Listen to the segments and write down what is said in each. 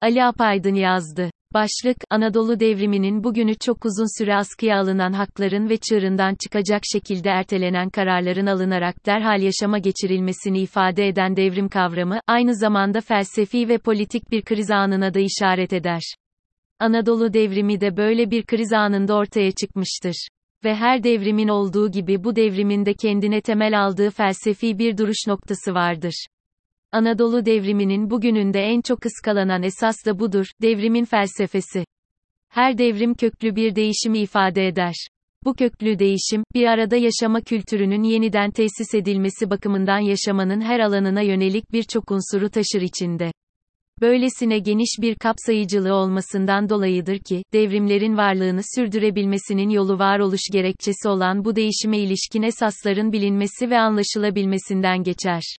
Ali Apaydın yazdı. Başlık, Anadolu devriminin bugünü çok uzun süre askıya alınan hakların ve çığırından çıkacak şekilde ertelenen kararların alınarak derhal yaşama geçirilmesini ifade eden devrim kavramı, aynı zamanda felsefi ve politik bir kriz anına da işaret eder. Anadolu devrimi de böyle bir kriz anında ortaya çıkmıştır. Ve her devrimin olduğu gibi bu devrimin de kendine temel aldığı felsefi bir duruş noktası vardır. Anadolu devriminin bugününde en çok ıskalanan esas da budur, devrimin felsefesi. Her devrim köklü bir değişimi ifade eder. Bu köklü değişim, bir arada yaşama kültürünün yeniden tesis edilmesi bakımından yaşamanın her alanına yönelik birçok unsuru taşır içinde. Böylesine geniş bir kapsayıcılığı olmasından dolayıdır ki, devrimlerin varlığını sürdürebilmesinin yolu varoluş gerekçesi olan bu değişime ilişkin esasların bilinmesi ve anlaşılabilmesinden geçer.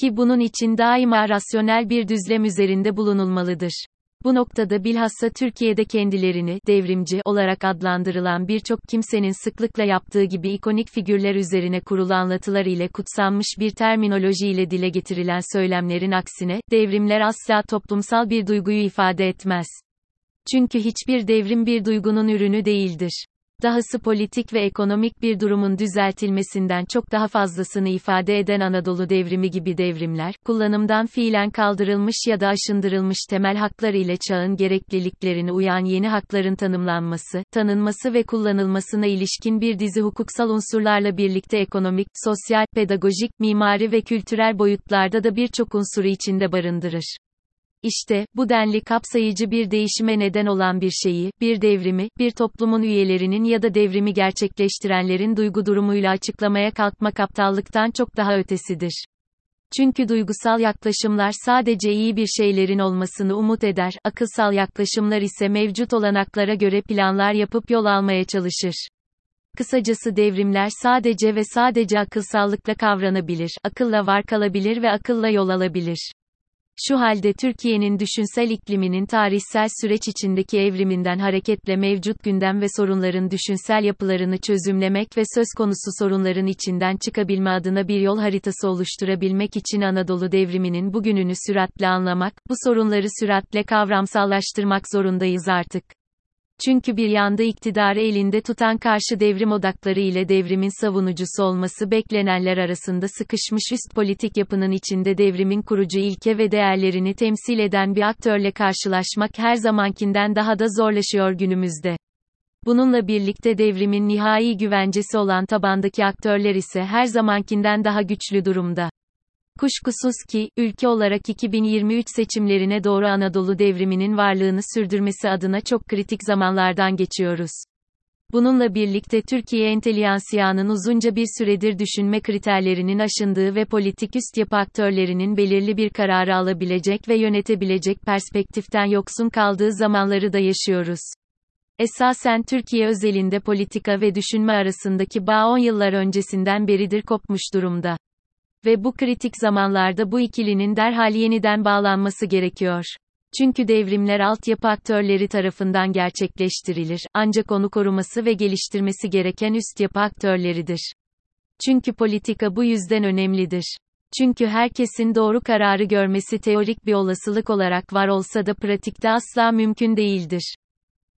Ki bunun için daima rasyonel bir düzlem üzerinde bulunulmalıdır. Bu noktada bilhassa Türkiye'de kendilerini devrimci olarak adlandırılan birçok kimsenin sıklıkla yaptığı gibi ikonik figürler üzerine kurulu anlatılar ile kutsanmış bir terminoloji ile dile getirilen söylemlerin aksine, devrimler asla toplumsal bir duyguyu ifade etmez. Çünkü hiçbir devrim bir duygunun ürünü değildir. Dahası politik ve ekonomik bir durumun düzeltilmesinden çok daha fazlasını ifade eden Anadolu devrimi gibi devrimler, kullanımdan fiilen kaldırılmış ya da aşındırılmış temel haklar ile çağın gerekliliklerine uyan yeni hakların tanımlanması, tanınması ve kullanılmasına ilişkin bir dizi hukuksal unsurlarla birlikte ekonomik, sosyal, pedagojik, mimari ve kültürel boyutlarda da birçok unsuru içinde barındırır. İşte, bu denli kapsayıcı bir değişime neden olan bir şeyi, bir devrimi, bir toplumun üyelerinin ya da devrimi gerçekleştirenlerin duygu durumuyla açıklamaya kalkmak aptallıktan çok daha ötesidir. Çünkü duygusal yaklaşımlar sadece iyi bir şeylerin olmasını umut eder, akılsal yaklaşımlar ise mevcut olanaklara göre planlar yapıp yol almaya çalışır. Kısacası devrimler sadece ve sadece akılsallıkla kavranabilir, akılla var kalabilir ve akılla yol alabilir. Şu halde Türkiye'nin düşünsel ikliminin tarihsel süreç içindeki evriminden hareketle mevcut gündem ve sorunların düşünsel yapılarını çözümlemek ve söz konusu sorunların içinden çıkabilme adına bir yol haritası oluşturabilmek için Anadolu devriminin bugününü süratle anlamak, bu sorunları süratle kavramsallaştırmak zorundayız artık. Çünkü bir yanda iktidarı elinde tutan karşı devrim odakları ile devrimin savunucusu olması beklenenler arasında sıkışmış üst politik yapının içinde devrimin kurucu ilke ve değerlerini temsil eden bir aktörle karşılaşmak her zamankinden daha da zorlaşıyor günümüzde. Bununla birlikte devrimin nihai güvencesi olan tabandaki aktörler ise her zamankinden daha güçlü durumda. Kuşkusuz ki, ülke olarak 2023 seçimlerine doğru Anadolu devriminin varlığını sürdürmesi adına çok kritik zamanlardan geçiyoruz. Bununla birlikte Türkiye enteliyansiyanın uzunca bir süredir düşünme kriterlerinin aşındığı ve politik üst yapı aktörlerinin belirli bir kararı alabilecek ve yönetebilecek perspektiften yoksun kaldığı zamanları da yaşıyoruz. Esasen Türkiye özelinde politika ve düşünme arasındaki bağ 10 yıllar öncesinden beridir kopmuş durumda. Ve bu kritik zamanlarda bu ikilinin derhal yeniden bağlanması gerekiyor. Çünkü devrimler altyapı aktörleri tarafından gerçekleştirilir, ancak onu koruması ve geliştirmesi gereken üst yapı aktörleridir. Çünkü politika bu yüzden önemlidir. Çünkü herkesin doğru kararı görmesi teorik bir olasılık olarak var olsa da pratikte asla mümkün değildir.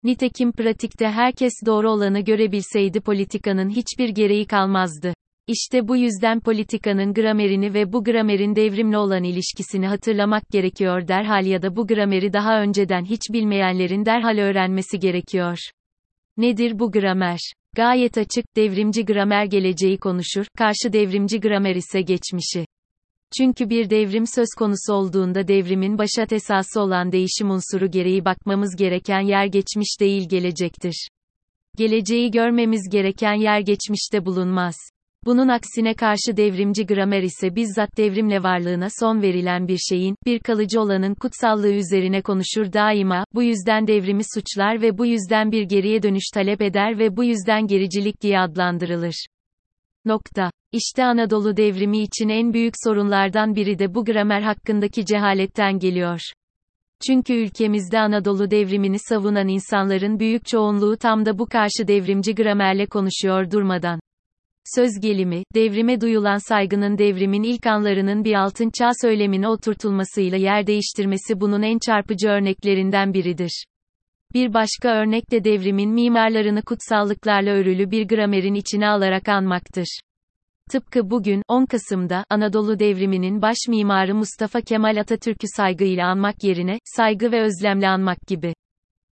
Nitekim pratikte herkes doğru olanı görebilseydi politikanın hiçbir gereği kalmazdı. İşte bu yüzden politikanın gramerini ve bu gramerin devrimle olan ilişkisini hatırlamak gerekiyor derhal ya da bu grameri daha önceden hiç bilmeyenlerin derhal öğrenmesi gerekiyor. Nedir bu gramer? Gayet açık, devrimci gramer geleceği konuşur, karşı devrimci gramer ise geçmişi. Çünkü bir devrim söz konusu olduğunda devrimin başat esası olan değişim unsuru gereği bakmamız gereken yer geçmiş değil gelecektir. Geleceği görmemiz gereken yer geçmişte bulunmaz. Bunun aksine karşı devrimci gramer ise bizzat devrimle varlığına son verilen bir şeyin, bir kalıcı olanın kutsallığı üzerine konuşur daima, bu yüzden devrimi suçlar ve bu yüzden bir geriye dönüş talep eder ve bu yüzden gericilik diye adlandırılır. Nokta. İşte Anadolu devrimi için en büyük sorunlardan biri de bu gramer hakkındaki cehaletten geliyor. Çünkü ülkemizde Anadolu devrimini savunan insanların büyük çoğunluğu tam da bu karşı devrimci gramerle konuşuyor durmadan. Söz gelimi, devrime duyulan saygının devrimin ilk anlarının bir altın çağ söylemine oturtulmasıyla yer değiştirmesi bunun en çarpıcı örneklerinden biridir. Bir başka örnek de devrimin mimarlarını kutsallıklarla örülü bir gramerin içine alarak anmaktır. Tıpkı bugün, 10 Kasım'da, Anadolu devriminin baş mimarı Mustafa Kemal Atatürk'ü saygıyla anmak yerine, saygı ve özlemle anmak gibi.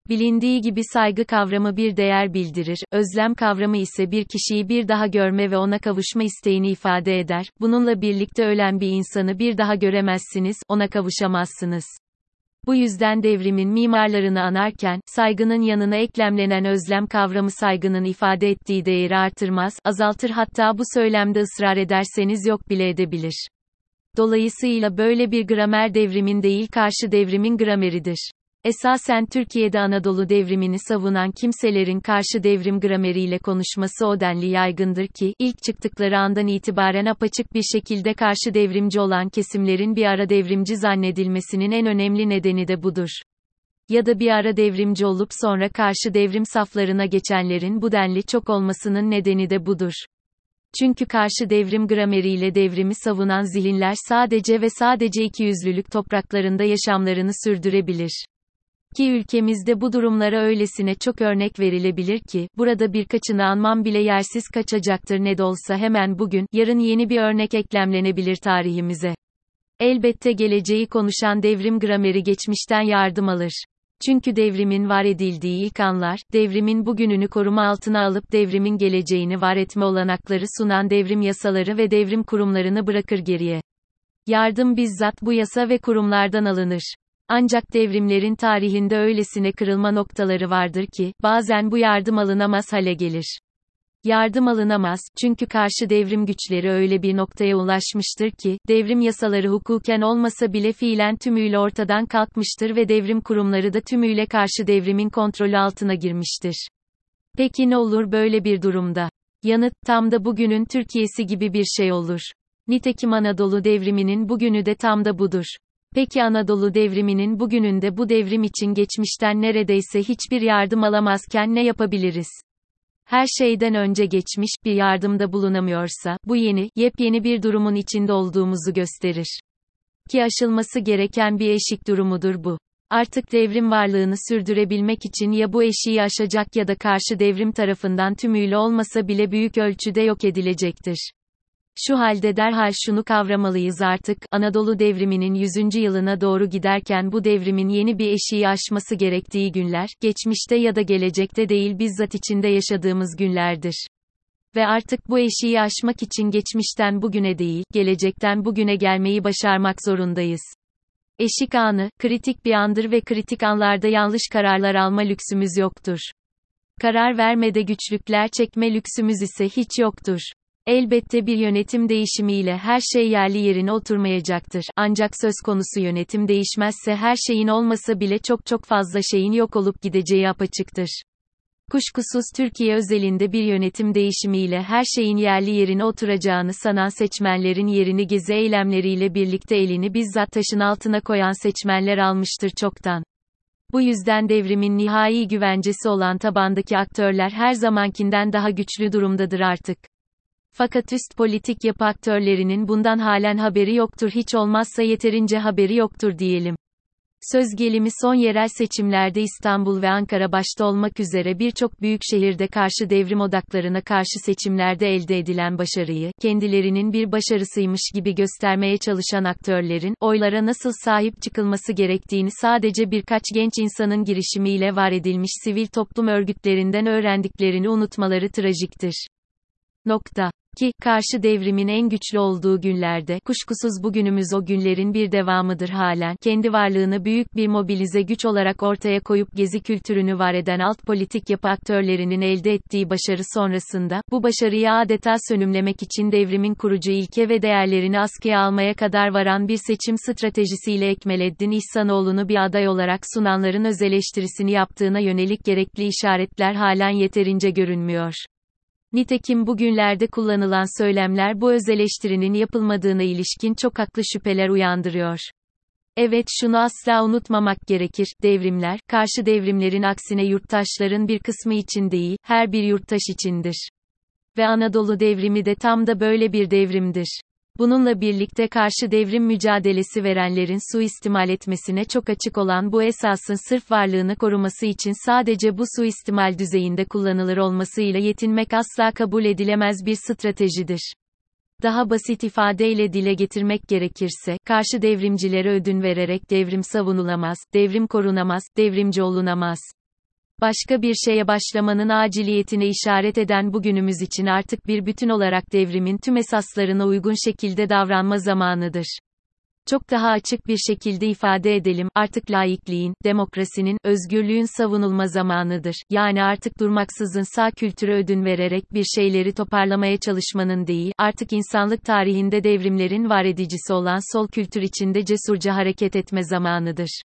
Bilindiği gibi saygı kavramı bir değer bildirir, özlem kavramı ise bir kişiyi bir daha görme ve ona kavuşma isteğini ifade eder. Bununla birlikte ölen bir insanı bir daha göremezsiniz, ona kavuşamazsınız. Bu yüzden devrimin mimarlarını anarken, saygının yanına eklemlenen özlem kavramı saygının ifade ettiği değeri artırmaz, azaltır hatta bu söylemde ısrar ederseniz yok bile edebilir. Dolayısıyla böyle bir gramer devrimin değil karşı devrimin grameridir. Esasen Türkiye'de Anadolu devrimini savunan kimselerin karşı devrim grameriyle konuşması o denli yaygındır ki, ilk çıktıkları andan itibaren apaçık bir şekilde karşı devrimci olan kesimlerin bir ara devrimci zannedilmesinin en önemli nedeni de budur. Ya da bir ara devrimci olup sonra karşı devrim saflarına geçenlerin bu denli çok olmasının nedeni de budur. Çünkü karşı devrim grameriyle devrimi savunan zihinler sadece ve sadece ikiyüzlülük topraklarında yaşamlarını sürdürebilir. Ki ülkemizde bu durumlara öylesine çok örnek verilebilir ki, burada birkaçını anmam bile yersiz kaçacaktır ne de olsa hemen bugün, yarın yeni bir örnek eklemlenebilir tarihimize. Elbette geleceği konuşan devrim grameri geçmişten yardım alır. Çünkü devrimin var edildiği ilk anlar, devrimin bugününü koruma altına alıp devrimin geleceğini var etme olanakları sunan devrim yasaları ve devrim kurumlarını bırakır geriye. Yardım bizzat bu yasa ve kurumlardan alınır. Ancak devrimlerin tarihinde öylesine kırılma noktaları vardır ki, bazen bu yardım alınamaz hale gelir. Yardım alınamaz, çünkü karşı devrim güçleri öyle bir noktaya ulaşmıştır ki, devrim yasaları hukuken olmasa bile fiilen tümüyle ortadan kalkmıştır ve devrim kurumları da tümüyle karşı devrimin kontrolü altına girmiştir. Peki ne olur böyle bir durumda? Yanıt, tam da bugünün Türkiye'si gibi bir şey olur. Nitekim Anadolu devriminin bugünü de tam da budur. Peki Anadolu devriminin bugününde bu devrim için geçmişten neredeyse hiçbir yardım alamazken ne yapabiliriz? Her şeyden önce geçmiş bir yardımda bulunamıyorsa, bu yeni, yepyeni bir durumun içinde olduğumuzu gösterir. Ki aşılması gereken bir eşik durumudur bu. Artık devrim varlığını sürdürebilmek için ya bu eşiği aşacak ya da karşı devrim tarafından tümüyle olmasa bile büyük ölçüde yok edilecektir. Şu halde derhal şunu kavramalıyız artık, Anadolu devriminin 100. yılına doğru giderken bu devrimin yeni bir eşiği aşması gerektiği günler, geçmişte ya da gelecekte değil bizzat içinde yaşadığımız günlerdir. Ve artık bu eşiği aşmak için geçmişten bugüne değil, gelecekten bugüne gelmeyi başarmak zorundayız. Eşik anı, kritik bir andır ve kritik anlarda yanlış kararlar alma lüksümüz yoktur. Karar vermede güçlükler çekme lüksümüz ise hiç yoktur. Elbette bir yönetim değişimiyle her şey yerli yerine oturmayacaktır. Ancak söz konusu yönetim değişmezse her şeyin olmasa bile çok çok fazla şeyin yok olup gideceği apaçıktır. Kuşkusuz Türkiye özelinde bir yönetim değişimiyle her şeyin yerli yerine oturacağını sanan seçmenlerin yerini gezi eylemleriyle birlikte elini bizzat taşın altına koyan seçmenler almıştır çoktan. Bu yüzden devrimin nihai güvencesi olan tabandaki aktörler her zamankinden daha güçlü durumdadır artık. Fakat üst politik yapı aktörlerinin bundan halen haberi yoktur hiç olmazsa yeterince haberi yoktur diyelim. Söz gelimi son yerel seçimlerde İstanbul ve Ankara başta olmak üzere birçok büyük şehirde karşı devrim odaklarına karşı seçimlerde elde edilen başarıyı, kendilerinin bir başarısıymış gibi göstermeye çalışan aktörlerin, oylara nasıl sahip çıkılması gerektiğini sadece birkaç genç insanın girişimiyle var edilmiş sivil toplum örgütlerinden öğrendiklerini unutmaları trajiktir. Nokta. Ki, karşı devrimin en güçlü olduğu günlerde, kuşkusuz bugünümüz o günlerin bir devamıdır halen, kendi varlığını büyük bir mobilize güç olarak ortaya koyup gezi kültürünü var eden alt politik yapı aktörlerinin elde ettiği başarı sonrasında, bu başarıyı adeta sönümlemek için devrimin kurucu ilke ve değerlerini askıya almaya kadar varan bir seçim stratejisiyle Ekmeleddin İhsanoğlu'nu bir aday olarak sunanların öz eleştirisini yaptığına yönelik gerekli işaretler halen yeterince görünmüyor. Nitekim bugünlerde kullanılan söylemler bu öz eleştirinin yapılmadığına ilişkin çok haklı şüpheler uyandırıyor. Evet şunu asla unutmamak gerekir, devrimler, karşı devrimlerin aksine yurttaşların bir kısmı için değil, her bir yurttaş içindir. Ve Anadolu devrimi de tam da böyle bir devrimdir. Bununla birlikte karşı devrim mücadelesi verenlerin suistimal etmesine çok açık olan bu esasın sırf varlığını koruması için sadece bu suistimal düzeyinde kullanılır olmasıyla yetinmek asla kabul edilemez bir stratejidir. Daha basit ifadeyle dile getirmek gerekirse, karşı devrimcilere ödün vererek devrim savunulamaz, devrim korunamaz, devrimci olunamaz. Başka bir şeye başlamanın aciliyetine işaret eden bugünümüz için artık bir bütün olarak devrimin tüm esaslarına uygun şekilde davranma zamanıdır. Çok daha açık bir şekilde ifade edelim, artık laikliğin, demokrasinin, özgürlüğün savunulma zamanıdır. Yani artık durmaksızın sağ kültüre ödün vererek bir şeyleri toparlamaya çalışmanın değil, artık insanlık tarihinde devrimlerin var edicisi olan sol kültür içinde cesurca hareket etme zamanıdır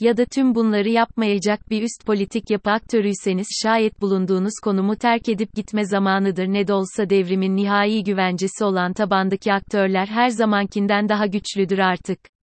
ya da tüm bunları yapmayacak bir üst politik yapı aktörüyseniz şayet bulunduğunuz konumu terk edip gitme zamanıdır ne de olsa devrimin nihai güvencesi olan tabandaki aktörler her zamankinden daha güçlüdür artık.